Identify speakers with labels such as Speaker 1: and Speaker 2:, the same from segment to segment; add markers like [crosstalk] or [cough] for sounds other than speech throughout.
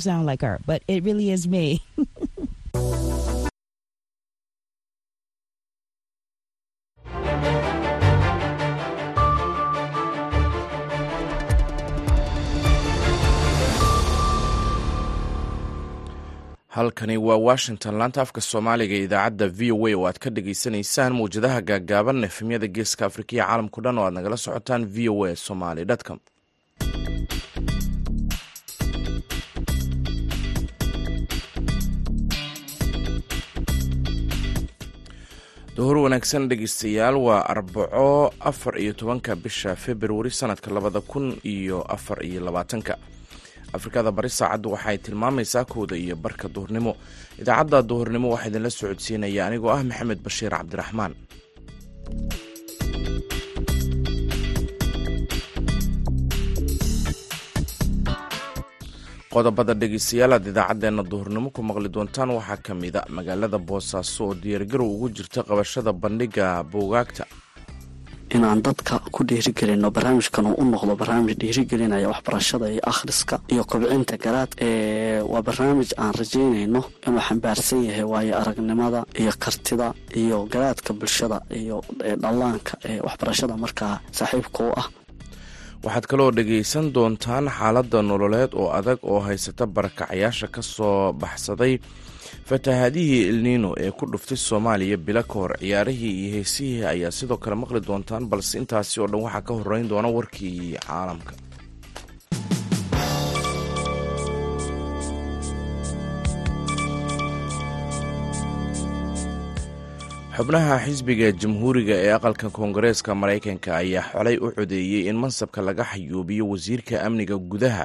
Speaker 1: sound like her, but it really is me. [laughs]
Speaker 2: halkani waa washington laanta afka soomaaliga idaacadda v o a oo aad ka dhagaysanaysaan mawjadaha gaaggaaban efemyada geeska afrika iyo caalamku dhan oo aad nagala socotaan v o a somaly com duhur wanaagsan dhegeystayaal waa arbaco afar iyo tobanka bisha februari sanadka labada kun iyo afar iyo labaatanka. Afrikada bari saacaddu waxay tilmaamaysaa kooda iyo barka duhurnimo. Idaacadda duhurnimo waxaa idinla socodsiinaya anigoo ah maxamed bashiir cabdiraxmaan qodobada dhegeystayaal aad idaacaddeenna duhurnimo ku maqli doontaan waxaa ka mida magaalada boosaaso oo diyaargarow ugu jirta qabashada bandhiga buugaagta.
Speaker 3: Inaan dadka ku dhiirigelino barnaamijkan uu u noqdo barnaamij dhiirigelinaya waxbarashada iyo akhriska iyo kobcinta garaad waa barnaamij aan rajaynayno inuu xambaarsan yahay waayo aragnimada iyo kartida iyo garaadka bulshada iyo dhallaanka ee waxbarashada markaa saaxiibka u ah
Speaker 2: waxaad kaloo dhegaysan doontaan xaaladda nololeed oo adag oo haysata barakacayaasha ka soo baxsaday fatahaadihii elnino ee ku dhuftay soomaaliya bila ka hor ciyaarihii iyo heesihii ayaa sidoo kale maqli doontaan balse intaasi oo dhan waxaa ka horeyn doona warkii caalamka xubnaha xisbiga jamhuuriga ee aqalka koongareeska maraykanka ayaa xolay u codeeyey in mansabka laga xayuubiyo wasiirka amniga gudaha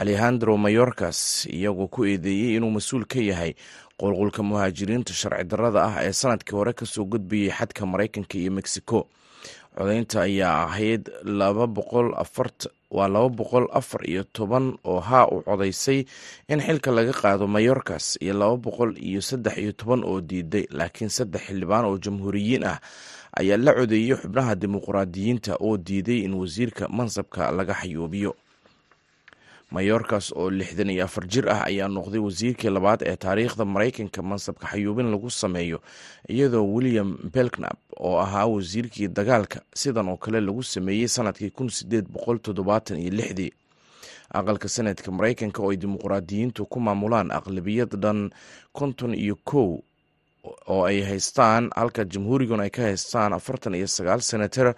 Speaker 2: alejandro mayorkas iyagoo ku eedeeyey inuu mas'uul ka yahay qulqulka muhaajiriinta sharci darrada ah ee sannadkii hore ka soo gudbayay xadka maraykanka iyo mexico. Codeynta ayaa ahayd waa laba boqol afar iyo toban oo haa u codaysay in xilka laga qaado mayorkas iyo laba boqol iyo saddex iyo toban oo diiday laakiin saddex xildhibaan oo jamhuuriyiin ah ayaa la codeeyey xubnaha dimuqraadiyiinta oo diiday in wasiirka mansabka laga xayuubiyo mayorkas oo lixdan iyo afar jir ah ayaa noqday wasiirkii labaad ee taariikhda maraykanka mansabka xayuubin lagu sameeyo iyadoo william belknap oo ahaa wasiirkii dagaalka sidan oo kale lagu sameeyey sannadkii kun sideed boqol toddobaatan iyo lixdii. Aqalka sanadka maraykanka oo ay dimuqraadiyiintu ku maamulaan aqlabiyad dhan konton iyo kow oo ay haystaan halka jamhuurigan ay ka haystaan afartan iyo sagaal senatar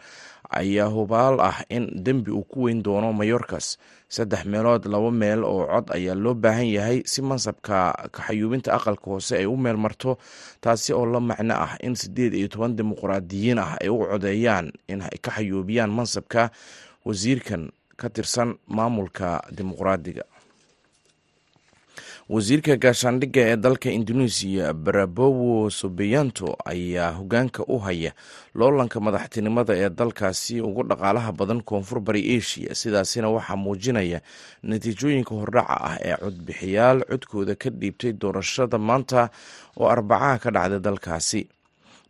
Speaker 2: ayaa hubaal ah in dembi uu ku weyn doono mayorkas saddex meelood laba meel oo cod ayaa loo baahan yahay si mansabka kaxayuubinta aqalka hoose ay u meel marto taasi oo la macno ah in siddeed iyo toban dimuqraadiyiin ah ay u codeeyaan in ay ka xayuubiyaan mansabka wasiirkan ka tirsan maamulka dimuqraadiga wasiirka gaashaandhigga ee dalka indoneesiya barabowo sobeyanto ayaa hogaanka u haya loolanka madaxtinimada ee dalkaasi ugu dhaqaalaha badan koonfur bari asia. Sidaasina waxaa muujinaya natiijooyinka hordhaca ah ee codbixiyaal codkooda ka dhiibtay doorashada maanta oo arbacaha ka dhacday dalkaasi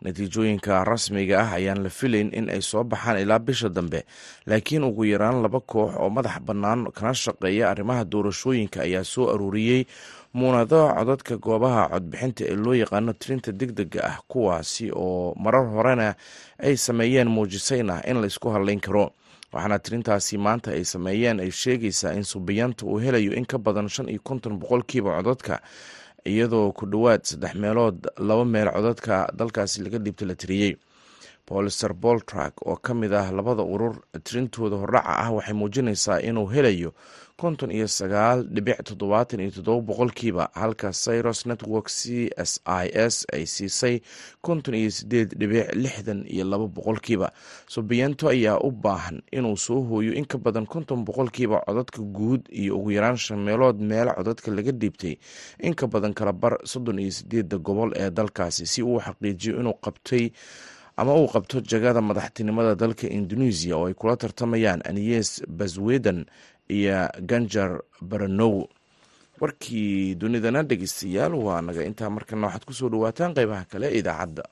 Speaker 2: natiijooyinka rasmiga ah ayaan la filayn in ay soo baxaan ilaa bisha dambe. Laakiin ugu yaraan laba koox oo madax bannaan kana shaqeeya arrimaha doorashooyinka ayaa soo aruuriyey muunado codadka goobaha codbixinta ee loo yaqaano tirinta degdega ah kuwaasi oo marar horena ay sameeyeen muujisayna in laysku hadlayn karo. Waxaana tirintaasi maanta ay sameeyeen ay sheegaysaa in subiyaanta uu helayo in ka badan shan iyo konton boqolkiiba codadka iyadoo ku dhowaad saddex meelood laba meel codadka dalkaasi laga dhiibta la tiriyey bolister boltrak oo ka mid ah labada urur tirintooda hordhaca ah waxay muujinaysaa inuu helayo konton iyo sagaal dhibic toddobaatan iyo toddoba boqolkiiba halka cyros network c s i s ay siisay konton iyo sideed dhibic lixdan iyo laba boqolkiiba. Subiyanto ayaa u baahan inuu soo hooyo in ka badan konton boqolkiiba codadka guud iyo ugu yaraan shan meelood meel codadka laga dhiibtay. In ka badan kala bar soddon iyo sideedda gobol ee dalkaasi si uu xaqiijiyo inuu qabtay ama uu qabto jagada madaxtinimada dalka indoneesiya oo ay kula tartamayaan anies basweden iyo ganjar baranow warkii dunidana dhegeystayaal waa naga intaa markana waxaad ku soo dhawaataan qeybaha kale idaacadda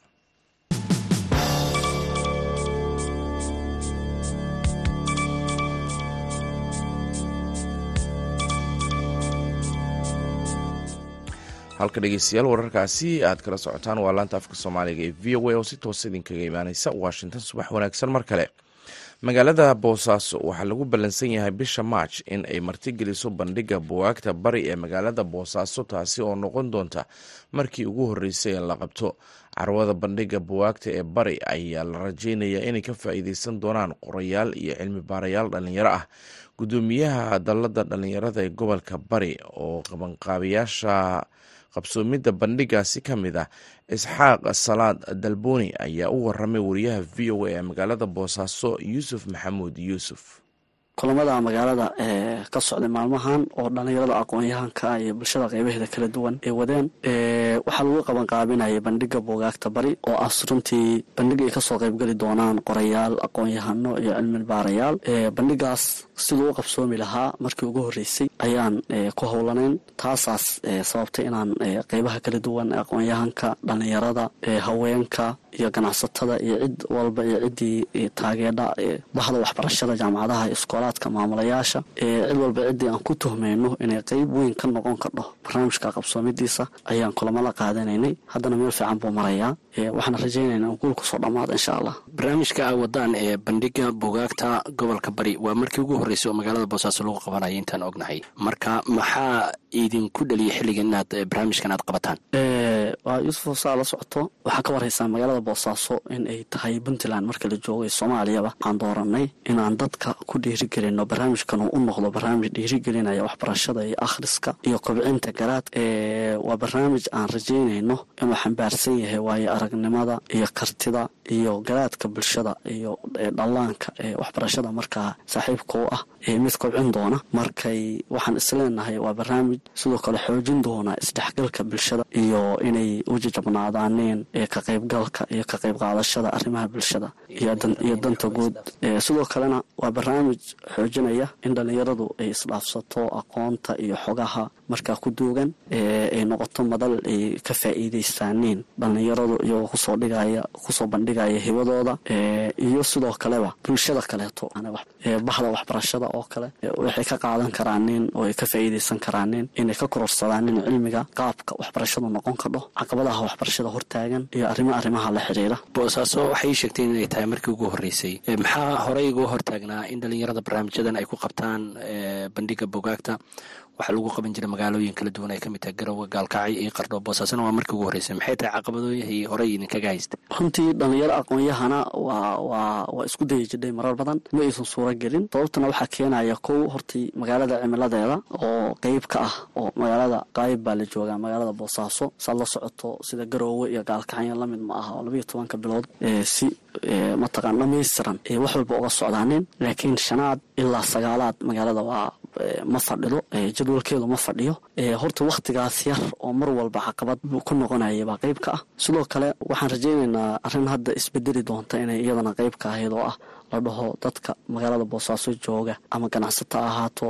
Speaker 2: halka dhegeystayaal wararkaasi aad kala socotaan waa laanta afka soomaaliga ee v o a oo si toosa idinkaga imaaneysa washington subax wanaagsan mar kale. Magaalada boosaaso waxaa lagu ballansan yahay bisha march in ay martigeliso bandhiga buwaagta bari ee magaalada boosaaso taasi oo noqon doonta markii ugu horeysay ee la qabto. Carwada bandhiga buwaagta ee bari ayaa la rajeynayaa inay ka faa-iideysan doonaan qorayaal iyo cilmi baarayaal dhalinyaro ah. Gudoomiyaha dalada dhalinyarada ee gobolka bari oo qabanqaabayaasha qabsoomidda bandhigaasi ka mid ah isxaaq salaad dalboni ayaa u waramay wariyaha v o a ee magaalada boosaaso yuusuf maxamuud yuusuf.
Speaker 3: Kulamada magaalada ka socday maalmahan oo dhalinyarada aqoon-yahanka iyo bulshada qeybaheeda kala duwan ay wadeen waxaa lagu qabanqaabinayay bandhiga buugaagta bari oo ah runtii bandhig ay ka soo qeybgeli doonaan qorayaal aqoon-yahano iyo cilmi baarayaal bandhigaas siduu u qabsoomi lahaa markii ugu horeysay ayaan ku howlanayn taasaas sababtay inaan qeybaha kala duwan aqoon-yahanka dhalinyarada haweenka iyo ganacsatada iyo cid walba iyo ciddii taageedha bahda waxbarashada jaamacadaha iskoolaadka maamulayaasha cid walba ciddii aan ku tuhmayno inay qeyb weyn ka noqon kardho barnaamijka qabsoomidiisa ayaan kulamo la qaadanaynay. Haddana meel fiican buu marayaa waxaan rajaynayna in guul ku soo dhammaada insha allah.
Speaker 4: Barnaamijka a wadaan ee bandhiga buugaagta gobolka bari waa markii ugu horreysay oo magaalada boosaaso lagu qabanaya intaan ognahay. Marka maxaa idinku dhaliyay xilligan inaad barnaamijkan aad qabataan?
Speaker 3: Waa yuusuf saa la socoto waxaa ka warhaysaa magaalada boosaaso in ay tahay puntland marka la joogay soomaaliyaba. Waxaan dooranay inaan dadka ku dhiirigelino barnaamijkan uu u noqdo barnaamij dhiirigelinaya waxbarashada iyo akhriska iyo kobcinta garaad. Waa barnaamij aan rajaynayno inuu xambaarsan yahay waayo aragnimada iyo kartida iyo garaadka bulshada iyo dhallaanka waxbarashada markaa saaxiibka u ah mid kobcin doona. Markay waxaan isleenahay waa barnaamij sidoo kale xoojin doona isdhexgalka bulshada iyo inay u jajabnaadaaneen ka qaybgalka iyo ka qayb qaadashada arrimaha bulshada iyo danta guud. Sidoo kalena waa barnaamij xoojinaya in dhallinyaradu ay isdhaafsato aqoonta iyo xogaha markaa ku duugan ay noqoto madal ay ka faa'iidaystaaneen dhallinyaradu iyagoo ku soo dhigaya ku soo bandhigaya hibadooda iyo sidoo kaleba bulshada kaleeto. Bahda waxbarashada oo kale waxay ka qaadan karaaneen oo ay ka faa'iidaysan karaaneen inay ka kororsadaanin cilmiga qaabka waxbarashadu noqon kardho caqabadaha waxbarashada hortaagan iyo arrimo arrimaha la xiriira.
Speaker 4: Boosaaso waxay sheegteen inay tahay markii ugu horreysay. Maxaa horey ugu hortaagnaa in dhallinyarada barnaamijyadan ay ku qabtaan bandhiga bugaagta waxaa lagu qaban jiray magaalooyin kala duwan ay ka tahay garowe gaalkacyo iyo qardho waa markii ugu horreysay. Maxay tahay caqabadooyihii horey idinkaga haysta
Speaker 3: runtii dhallinyaro aqoon-yahana waa isku dayi jidhay marar badan. Ma aysan suuro gelin sababtuna waxaa keenaya kow hortii magaalada cimiladeeda oo qeyb ka ah oo magaalada qaayib baa la joogaa magaalada boosaaso. Saad la socoto sida garoowe iyo gaalkacyo la mid ma aha oo labayo tobanka bilood si mataqaan dhamaystiran wax walba uga socdaaneen laakiin shanaad ilaa sagaalaad magaalada waa ma fadhido jadwalkeedu ma fadhiyo. Horta wakhtigaas yar oo mar walba caqabad ku noqonaya baa qeyb ka ah. Sidoo kale waxaan rajaynaynaa arrin hadda isbedeli doonta inay iyadana qeyb ka ahayd oo ah la dhaho dadka magaalada boosaaso jooga ama ganacsato ahaato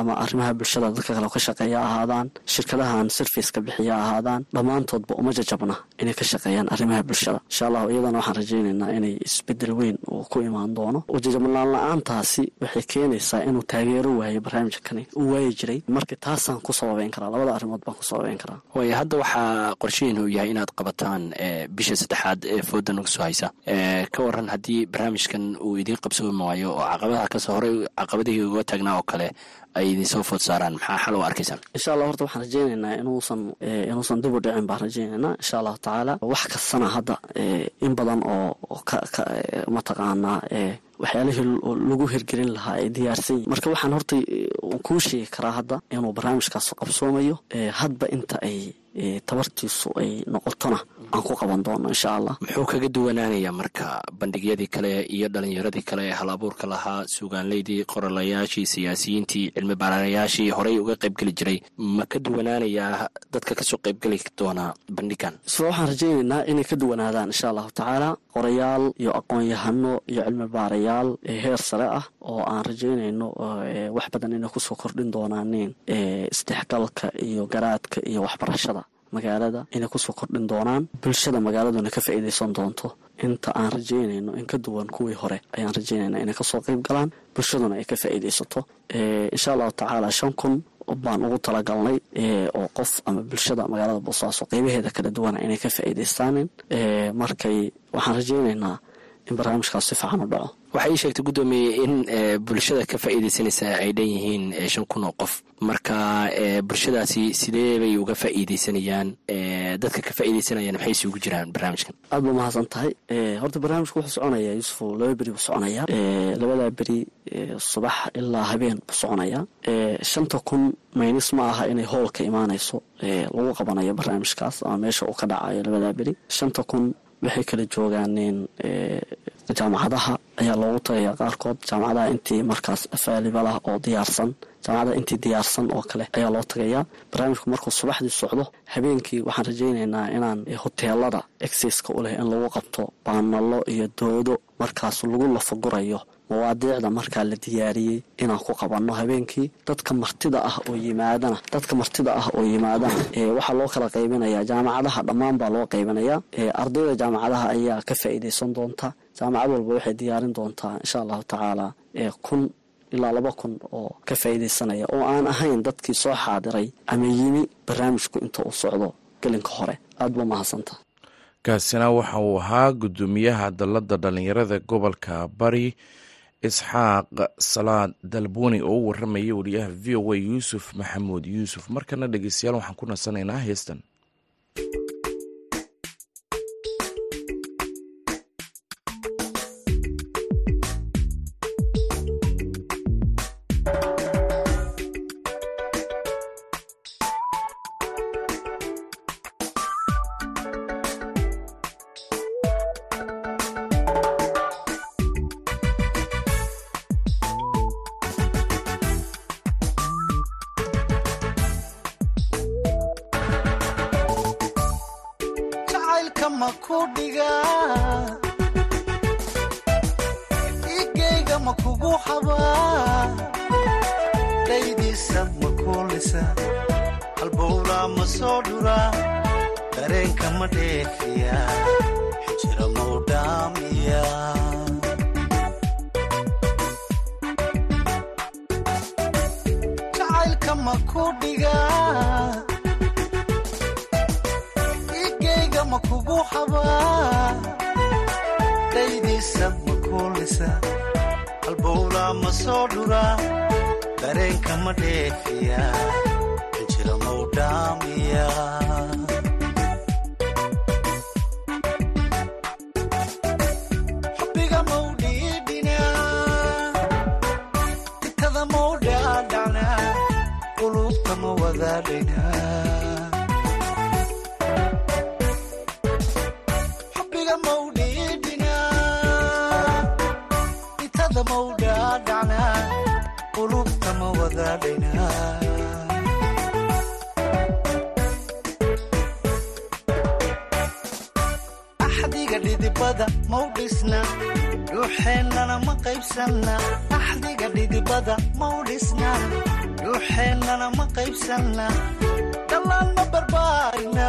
Speaker 3: ama arrimaha bulshada dadka kale ka shaqeeya ahaadaan shirkadahan sarfiska bixiya ahaadaan dhammaantoodba uma jajabna inay ka shaqeeyaan arrimaha bulshada. Insha allahu iyadana waxaan rajaynaynaa inay isbeddel weyn uu ku imaan doono. Ujajabnaan la'aantaasi waxay keenaysaa inuu taageero waayo barnaamijkani uu waayi jiray marka taasaan ku sababeyn karaa labada arrimood baan ku sababeyn karaa.
Speaker 4: Waaya hadda waxaa qorsheenu yahay inaad qabataan bisha saddexaad ee fooda nagu soo haysa ka waran haddii barnaamijkan uu idiin qabsoomi waayo oo caqabadaha ka soo horey caqabadihii uga taagnaa oo kale ay idin soo food saaraan. Maxaa xal u arkaysaan
Speaker 3: insha allah horta waxaan rajaynaynaa inuusan inuusan dib u dhicin baan rajaynaynaa insha allahu tacaala. Wax kastana hadda in badan oo mataqaanaa waxyaalihii lagu hirgelin lahaa ay diyaarsan marka waxaan horta kuu sheegi karaa hadda inuu barnaamijkaas qabsoomayo hadba inta ay tabartiisu ay noqotona. Aan ku qaban doono insha allah
Speaker 4: muxuu kaga duwanaanayaa marka bandhigyadii kale iyo dhalinyaradii kale ee hal abuurka lahaa suugaanleydii qorolayaashii siyaasiyiintii cilmi baarayaashii horey uga qaybgeli jiray. Ma ka duwanaanayaa dadka ka soo qaybgeli doona bandhigan?
Speaker 3: Isla waxaan rajaynaynaa inay ka duwanaadaan insha allahu tacaala qorayaal iyo aqoon-yahano iyo cilmi baarayaal heer sare ah oo aan rajaynayno wax badan inay ku soo kordhin doonaaneen isdhexgalka iyo garaadka iyo waxbarashada magaalada inay ku soo kordhin doonaan. Bulshada magaaladuna ka faa'iidaysan doonto. Inta aan rajaynayno in ka duwan kuwii hore ayaan rajaynayna inay ka soo qayb galaan. Bulshaduna ay ka faa'iidaysato insha allahu tacaala shan kun baan ugu talagalnay oo qof ama bulshada magaalada boosaaso qeybaheeda kala duwana inay ka faa'iidaystaanin markay waxaan rajaynaynaa in barnaamijkaas si fiican u dhaco
Speaker 4: waxay ii sheegtay guddoomiye in bulshada ka faa'iidaysanaysa ay dhan yihiin shan kun oo qof. Marka bulshadaasi sidee bay uga faa'iidaysanayaan? Dadka ka faa'iidaysanayaan maxay isugu jiraan barnaamijkan?
Speaker 3: Aad ba mahadsan tahay. Horta barnaamijku wuxuu soconayaa yuusufo laba beri buu soconayaa labadaa beri subax ilaa habeen buu soconayaa shanta kun maynis ma aha inay hool ka imaanayso. Lagu qabanayo barnaamijkaas ama meesha uu ka dhacayo labadaa beri. Shanta kun waxay kala joogaaneen jaamacadaha ayaa loogu tagayaa qaarkood. Jaamacadaha intii markaas afaalibalah oo diyaarsan jaamacadaha intii diyaarsan oo kale ayaa loo tagayaa. Barnaamijku markuu subaxdii socdo habeenkii waxaan rajaynaynaa inaan hoteelada exeska u leh in lagu qabto baanalo iyo doodo markaas lagu lafagurayo mawaadiicda markaa la diyaariyey inaan ku qabanno habeenkii. Dadka martida ah oo yimaadana dadka martida ah oo yimaadana waxaa loo kala qaybinayaa jaamacadaha dhammaan baa loo qaybinayaa. Ardayda jaamacadaha ayaa ka faa'iidaysan doonta jaamacad walba waxay diyaarin doontaa insha allahu tacaala kun ilaa laba kun oo ka faa'iidaysanaya oo aan ahayn dadkii soo xaadiray ama yimi barnaamijku inta uu socdo gelinka hore. Aad ba mahadsanta
Speaker 2: kaasina waxa uu ahaa guddoomiyaha dalladda dhallinyarada gobolka bari isxaaq salaad dalbuni oo u waramayay wariyaha v o a yuusuf maxamuud yuusuf. Markana dhegeystayaal waxaan ku nasanaynaa heestan
Speaker 5: daydiisa ma kuulisa. Halbowlaa ma soo dhuraa dareenka ma dheefiya. Xijira mau dhaamiya jacaylka ma ku dhigaa igeyga ma kugu habaa daydiisa ma kuulisa. Halbowlaa ma soo dhuraa dareenka ma dheefiya xijira mau dhaamiya xubbiga mau dhiidhinaa itada mau axdiga dhidibada mau dhisna dhuuxeennana ma qaybsanna axdiga dhidibada mau dhisna dhuuxeennana ma qaybsanna dhallaan ma barbaarina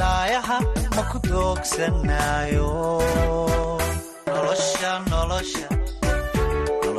Speaker 5: daayaha ma ku doogsanaayo nolosha nolosha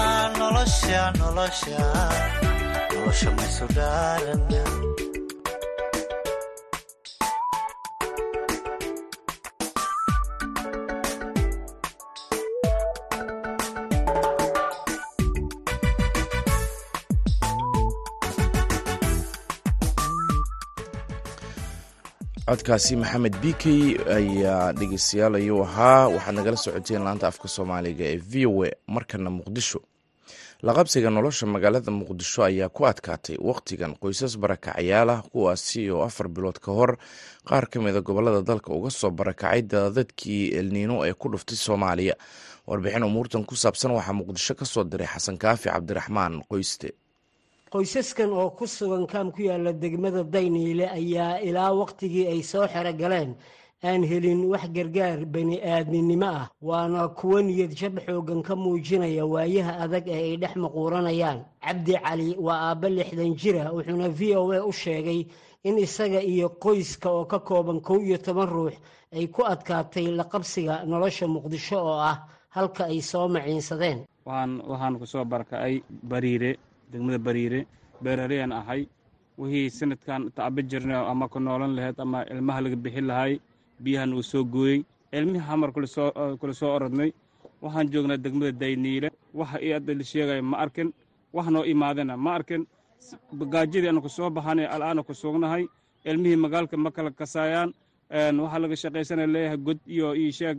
Speaker 5: aa nolosha nolosha nolosha. Maysu dhaaran
Speaker 2: codkaasi maxamed bikey ayaa dhegeystayaal ayuu ahaa. Waxaad nagala socoteen laanta afka soomaaliga ee v o a markana muqdisho. Laqabsiga nolosha magaalada muqdisho ayaa ku adkaatay wakhtigan qoysas barakacyaal ah kuwaasi oo afar bilood ka hor. Qaar ka mida gobollada dalka uga soo barakacay dadadkii elniino ee ku dhuftay soomaaliya. Warbixin umuurtan ku saabsan waxaa muqdisho ka soo diray xasan kaafi cabdiraxmaan qoyste
Speaker 6: qoysaskan oo ku sugan kaam ku yaalla degmada dayniile ayaa ilaa wakhtigii ay soo xero galeen aan helin wax gargaar bani aadminimo ah. Waana kuwo niyad jab xoogan ka muujinaya waayaha adag ee ay dhex maquuranayaan. Cabdi cali waa aabba lixdan jira wuxuuna v o a u sheegay in isaga iyo qoyska oo ka kooban kow iyo toban ruux ay ku adkaatay laqabsiga nolosha muqdisho oo ah halka ay soo maciinsadeen.
Speaker 7: Waxaan ku soo barakacay bariire degmada bariire beerareyaan ahay wixii sanadkan tacba jirna ama ku noolan lahayd ama ilmaha laga bixin lahay biyahan uu soo gooyey ilmihii xamar kula soo orodnay. Waxaan joognaa degmada dayniile waxa ii adda la sheegaya ma arkin wax noo imaadana ma arkin gaajadii aanu ku soo al'aana ku sugnahay ilmihii magaalka ma kala kasaayaan waxaa laga shaqaysana leeyahay god iyo io sheeg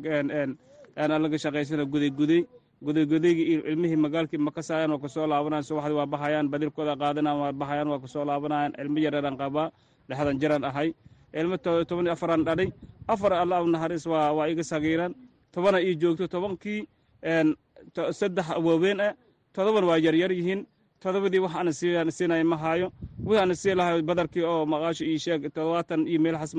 Speaker 7: laga shaqaysana gudayguday gudaygudaygii ilmihii magaalkii ma kasaayaan waa ku soo laabanayaan subaxdii waa baxayaan badilkooda qaadanayaan waa baxayaan waa ku soo laabanayaan ilmo yareeraan qabaa lixdan jiraan ahay. Ilmo toban iyo afaraan dhalay afar allah naxariis waa waa iga sagiiraan. Tobana ii joogto tobankii saddex waaweyn ah todoban waa yaryar yihiin. Todobadii wax ana siinaya ma haayo. Wixii ana sii lahayo badarkii oo maqaasho ii sheeg todobaatan iyo meelxas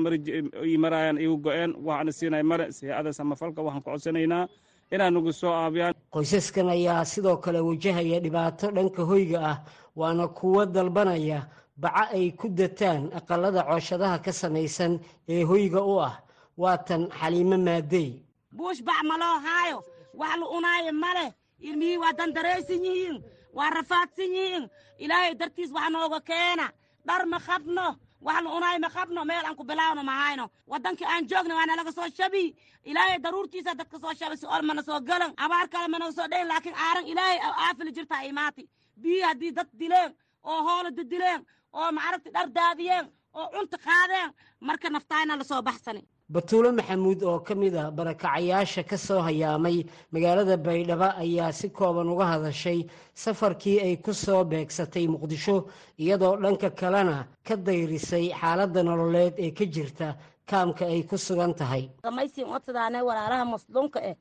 Speaker 7: ii maraayaan igu go-een. Wax ana siinaya mare siicada samafalka waxaan ku codsanaynaa inaa nagu soo aabiyaan
Speaker 6: qoysaskan ayaa sidoo kale wajahaya dhibaato dhanka hoyga ah waana kuwo dalbanaya baca ay ku dataan aqalada cooshadaha ka samaysan ee hoyga u ah. Waatan xaliimo maadey.
Speaker 8: Buush bac ma loo haayo? Wax la unaayo ma leh? Ilmihii waa dandaraysan yihiin waa rafaadsan yihiin. Ilaahay dartiis wax nooga keena. Dhar ma qabno wax la unaayo ma qabno meel aan ku bilaawno ma hayno waddankii aan joogna waa nalaga soo shabi ilaahay daruurtiisa dadka soo shabay si ol mana soo galan abaar kale managa soo dhayn laakiin aaran ilaahay aafili jirtaa imaati biyii haddii dad dileen oo hoolada dileen oo macaragti dhar daadiyeen oo cunta qaadeen marka naftaayna la soo baxsani
Speaker 6: batuulo maxamuud oo ka mid a barakacayaasha ka soo hayaamay magaalada baydhabo ayaa si kooban uga hadashay safarkii ay ku soo beegsatay muqdisho iyadoo dhanka kalena ka dayrisay xaaladda nololeed ee ka jirta kaamka ay ku sugan tahay.
Speaker 8: Samaysiin odsadaane walaalaha masluunka eh.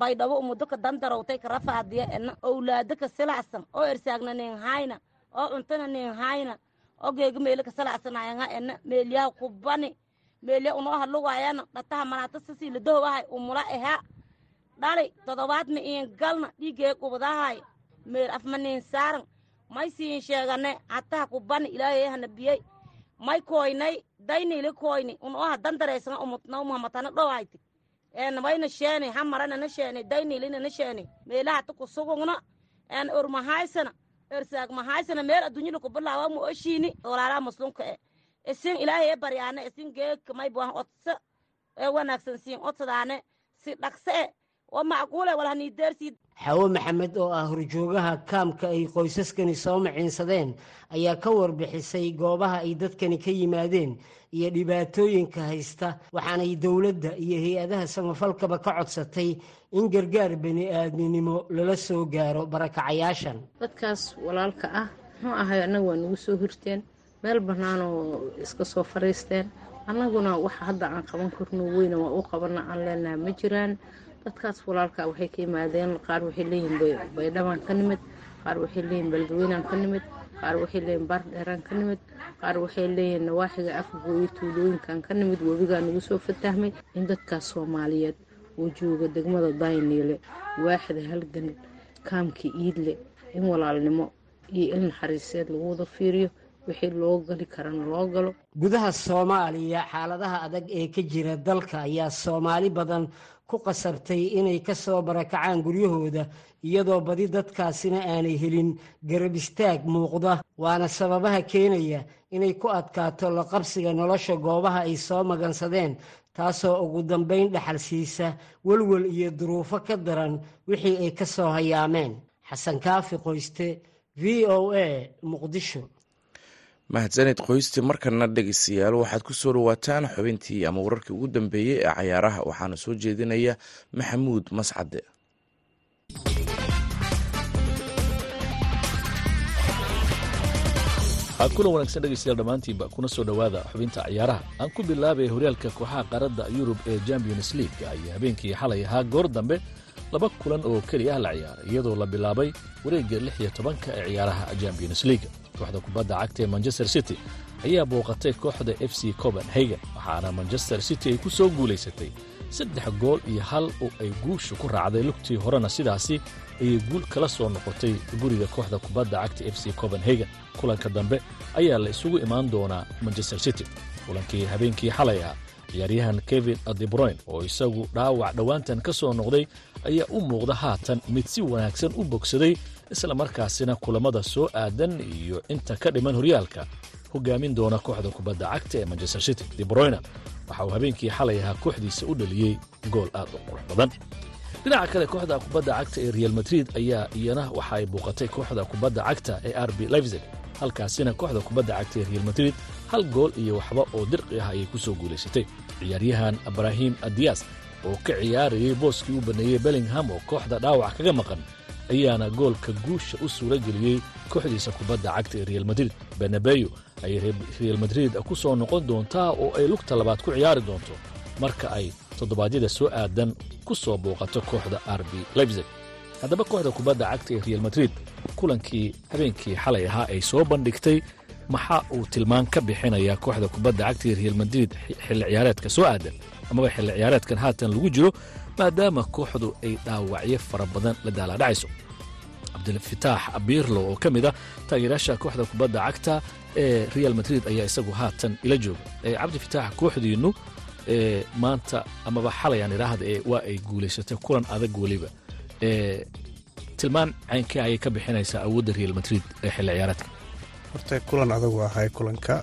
Speaker 8: Baydhabo umudo ka dandarowtay ka rafaadiya ena owlaado ka silacsan oo ersaagna nin hayna oo cuntana nin hayna oo geega meelo ka silacsanayanga ena meelyaha kubani meelya unoo hadlugayana dhataha manaata sasii umula eha. Dhali todobaad ma iin galna dhiigee qubadahay meel afma nin saaran may siin sheegane hataha kubani ilaahay hana biyey may koynay daynili koyni unoha dandareysanga umutna umuhamatana dhowayti en mayna sheeni hamaranana sheeni daynilinana sheeni. Meelaha ta kusugugna en ormahaysana ersaagmahaysana meel adduunyada kubilaawa mu oshiini. Walaalaha muslimka e isin ilaahay e baryaane isin geeka may buahan odsa ee wanaagsan siin odsadaane si dhaqse e oo macquule walhaniideersii
Speaker 6: xawo maxamed oo ah horjoogaha kaamka ay qoysaskani soo maciinsadeen ayaa ka warbixisay goobaha ay dadkani ka yimaadeen iyo dhibaatooyinka haysta waxaanay dowladda iyo hay'adaha samafalkaba ka codsatay in gargaar bani aadminimo lala soo gaaro barakacayaashan
Speaker 9: dadkaas walaalka ah muxuu ahay annaga waa nagu soo hirteen meel bannaanoo iska soo fariisteen. Annaguna waxa hadda aan qaban karno weyna waa u qabana aan leenaha ma jiraan. Dadkaas walaalka waxay ka yimaadeen qaar waxay leeyihiin baydhabaan ka nimid. Qaar waxay leeyihiin beledweynaan ka nimid. Qaar waxay leeyihiin baardheeraan ka nimid. Qaar waxay leeyihiin nawaaxiga afgooyo tuulooyinkan ka nimid. Webigaa nagu soo fatahmay in dadkaas soomaaliyeed oo jooga degmada dayniile waaxda halgan kaamka iidle in walaalnimo iyo il naxariiseed lagu wada fiiriyo wixii loo gali karana loo galo.
Speaker 6: Gudaha soomaaliya xaaladaha adag ee ka jira dalka ayaa soomaali badan ku qasabtay inay ka soo barakacaan guryahooda iyadoo badi dadkaasina aanay helin garab istaag muuqda. Waana sababaha keenaya inay ku adkaato la qabsiga nolosha goobaha ay soo magansadeen taasoo ugu dambayn dhaxal siisa welwel iyo duruufo ka daran wixii ay ka soo hayaameen. Xasan kaafi qoyste v o a muqdisho
Speaker 2: mahadsanid qoysti markana dhegeystayaal waxaad ku soo dhawaataan xubintii ama wararkii ugu dambeeyey ee cayaaraha. Waxaana soo jeedinaya maxamuud mascade.
Speaker 10: Aad kula wanaagsan dhegeystayaal dhammaantiinba kuna soo dhowaada xubinta ciyaaraha aan ku bilaabay horyaalka kooxaha qaaradda yurub ee champions leaguea iyo habeenkii xalay ahaa goor dambe laba kulan oo keli ah la ciyaaray iyadoo la bilaabay wareegga lix iyo tobanka ee ciyaaraha champions league. Kooxda kubadda cagta ee manchester city ayaa booqatay kooxda f c copenhagen waxaana manchester city ay ku soo guulaysatay saddex gool iyo hal oo ay guusha ku raacday. Lugtii horena sidaasi ayay guul kala soo noqotay guriga kooxda kubadda cagta f c copenhagen. Kulanka dambe ayaa la isugu imaan doonaa manchester city. Kulankii habeenkii xalay ah ciyaaryahan kevin debroyn oo isagu dhaawac dhowaantan ka soo noqday ayaa u muuqda haatan mid si wanaagsan u bogsaday isla markaasina kulammada soo aadan iyo inta ka dhiman horyaalka. Hogaamin doona kooxda kubadda cagta ee manchester city debroyna waxa uu habeenkii xalay ahaa kooxdiisa u dhaliyey gool aad u qurux badan. Dhinaca kale kooxda kubadda cagta ee real madrid ayaa iyana waxa ay buuqatay kooxda kubadda cagta ee rb leipzig. Halkaasina kooxda kubadda cagta ee real madrid hal gool iyo waxba oo dirqi ah ayay ku soo guulaysatay ciyaaryahan ibrahim adiyas oo ka ciyaarayay booskii u banneeyey bellingham oo kooxda dhaawac kaga maqan ayaana goolka guusha u suura geliyey kooxdiisa kubadda cagta ee real madrid. Benabeyo ayay real madrid ku soo noqon doontaa oo ay lugta labaad ku ciyaari doonto marka ay toddobaadyada soo aadan ku soo booqato kooxda rb leipzig. Haddaba kooxda kubadda cagta ee real madrid kulankii habeenkii xalay ahaa ay soo bandhigtay maxaa uu tilmaan ka bixinayaa kooxda kubadda cagta ee real madrid xilli ciyaareedka soo aadan amaba xilli ciyaareedkan haatan lagu jiro maadaama kooxdu ay dhaawacyo fara badan la daalaadhacayso cabdilfataax biirlo oo ka mid ah taageerayaasha kooxda kubadda cagta ee real madrid ayaa isagu haatan ila jooga. Cabdifitaax kooxdiinnu maanta amaba xalay aan idhaahda waa ay guulaysatay kulan adag weliba. Tilmaan caynkee ayay ka bixinaysaa awoodda real madrid ee xilli ciyaareedka.
Speaker 11: Horta kulan adagu ahay kulanka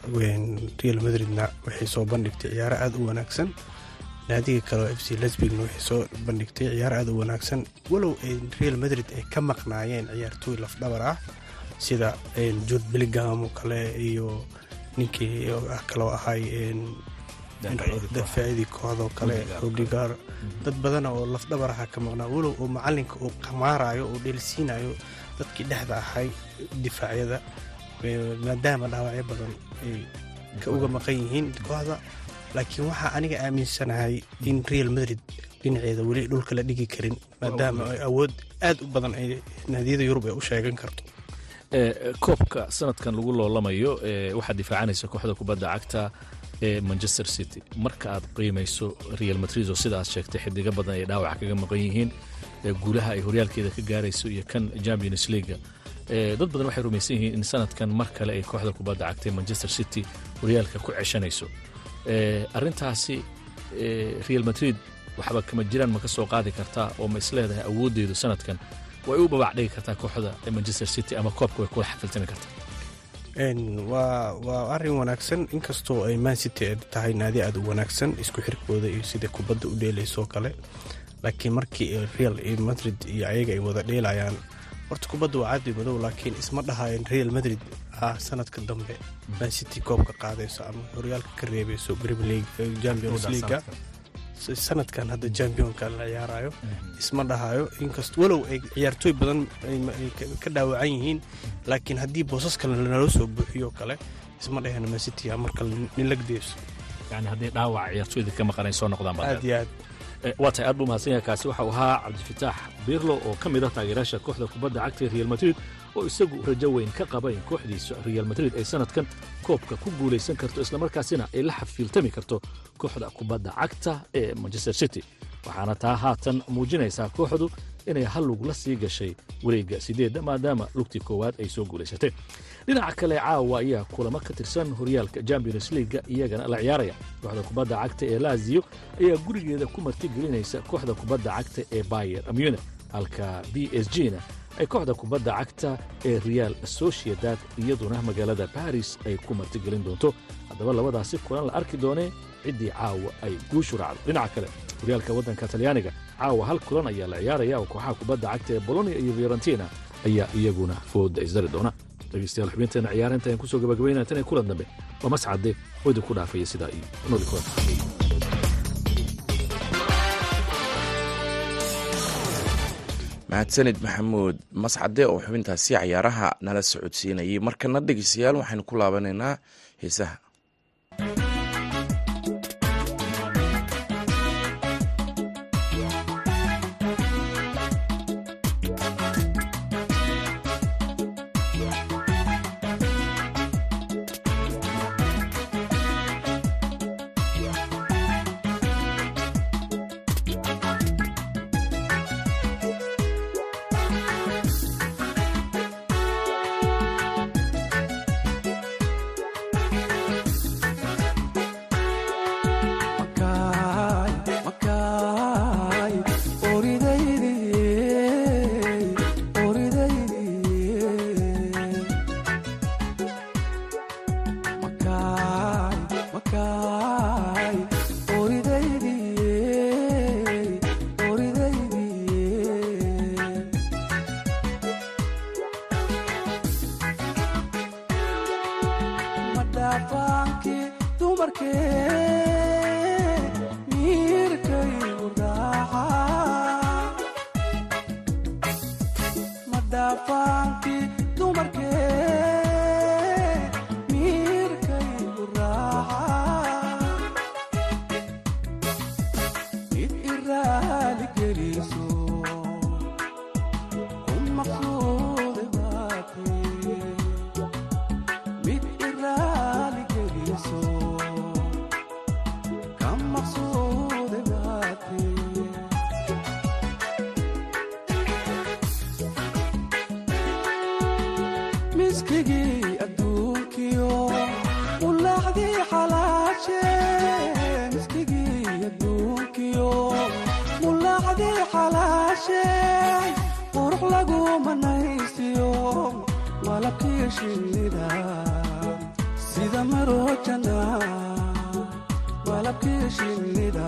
Speaker 11: real madridna waxay soo bandhigtay ciyaaro aada u wanaagsan naadiga kaleo f c lesbigna waxay soo bandhigtay ciyaaro aada u wanaagsan. Walow real madrid ay ka maqnaayeen ciyaartooy lafdhabar ah sida juud billingham oo kale iyo ninkii kaloo ahay dafaacidii kooxdoo kale rodigar dad badana oo lafdhabar aha ka maqnaa. Walow oo macalinka uu qamaarayo oo dheelsiinayo dadkii dhexda ahay difaacyada maadaama dhaawacyo badan ay ka uga maqan yihiin kooxda laakiin waxaa aniga aaminsanahay in real madrid dhinaceeda weli dhulka la dhigi karin maadaama ay awood aad u badan ay naadiyada yurub ay u sheegan karto.
Speaker 10: Koobka sanadkan lagu loolamayo waxaad difaacanaysa kooxda kubadda cagta ee manchester city. Marka aad qiimayso real madrid oo sidaas sheegtay xidigo badan ay dhaawac kaga maqan yihiin guulaha ay horyaalkeeda ka gaarayso iyo kan champions leaga dad badan waxay rumaysan yihiin in sanadkan mar kale ay kooxda kubadda cagta ee manchester city horyaalka ku ceshanayso arintaasi real madrid waxba kama jiraan ma ka soo qaadi kartaa oo ma isleedahay awooddeedu sanadkan way u babac dhigi kartaa kooxda manchester city ama koobka way kula xafiltami kartaa.
Speaker 11: Waa arrin wanaagsan. Inkastoo ay mancity tahay naadi aada u wanaagsan isku xirkooda iyo sida kubadda u dheelaysoo kale laakiin markii real madrid iyo ayaga ay wada dheelayaan horta kubadda waa cadi madow laakiin isma dhahayan real madrid ah sanadka dambe. Mancity koobka qaadayso ama horyaalka ka reebeyso champions leaga sanadkan. Hadda championka la ciyaarayo isma dhahayo inkast walow ay ciyaartooy badan ka dhaawacan yihiin. Laakiin haddii boosas kale nala soo buuxiyo kale isma dhaheen mancity markale nilagdeeso
Speaker 10: yani haddii dhaawac ciyaartooyda ka maqanay soo noqdaan
Speaker 11: aad iyo aad
Speaker 10: waa tahay aad buu mahadsan waxau ahaa cabdifitaax birlo oo ka mid ah taageerayaasha kooxda kubadda cagta ee real madrid oo isagu rajo weyn ka qaba in kooxdiisa real madrid ay sanadkan. Koobka ku guulaysan karto islamarkaasina ay la xafiiltami karto kooxda kubadda cagta ee manchester city. Waxaana taa haatan muujinaysaa kooxdu inay hal lug la sii gashay wareegga sideedda maadaama lugtii koowaad ay soo guulaysatay dhinaca kale caawa ayaa kulamo ka tirsan horyaalka champions leaga iyagana la ciyaaraya. Kooxda kubadda cagta ee laziyo ayaa gurigeeda ku martigelinaysa kooxda kubadda cagta ee bayer munich. Halka b s g na ay kooxda kubadda cagta ee real sociedad iyaduna magaalada baris ay ku martigelin doonto. Haddaba labadaasi kulan la arki doonee ciddii caawa ay guushu raacdo. Dhinaca kale horyaalka waddanka talyaaniga caawa hal kulan ayaa la ciyaaraya oo kooxaha kubadda cagta ee bolonia iyo fiorentina ayaa iyaguna fooda isdari doona dhegeystayaal xubinteena ciyaarinta ayaan ku soo gabagabaynaya tan iyo kulan dambe waa mascade oo idinku dhaafaya sidaa iyo nooli kulan
Speaker 12: mahadsanid maxamuud mascade oo xubintaasi cayaaraha nala socodsiinayay. Markana dhegeystayaal waxaynu ku laabanaynaa heesaha weligii adduunkiyo ulaaxdii xalaashe miskigii adduunkiyo mulaaxdii xalaashe qurux lagu manaysiyo malabkii shinnida sida maroo jannaa malabkii shinnida.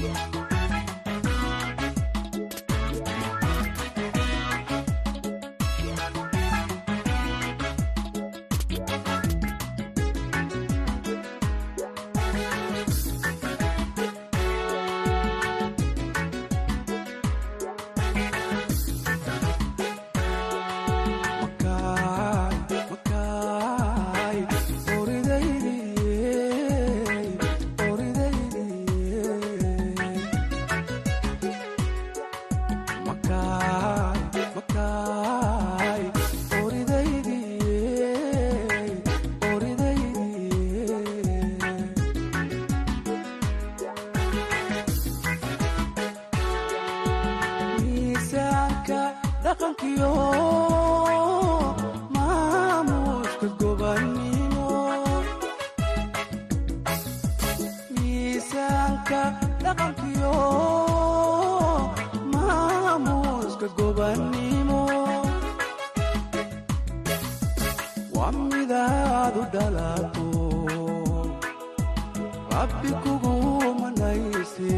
Speaker 12: Yeah. dhaqanka dhaqankiyo. Maamuuska gobannimo. Waa midaad u dhalato rabbi kugu manayse.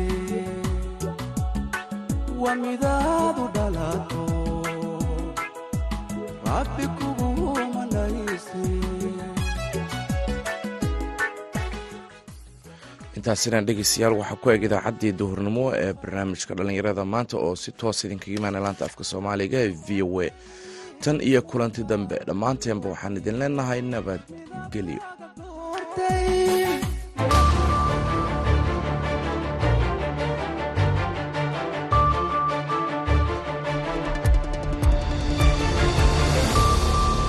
Speaker 12: Intaasina dhegeystayaal waxaa ku eg idaacaddii duhurnimo ee barnaamijka dhallinyarada maanta oo si toos idinkaga imaana laanta afka soomaaliga ee v o a.
Speaker 2: Tan iyo kulanti dambe dhammaanteenba waxaan idin leenahay nabadgelyo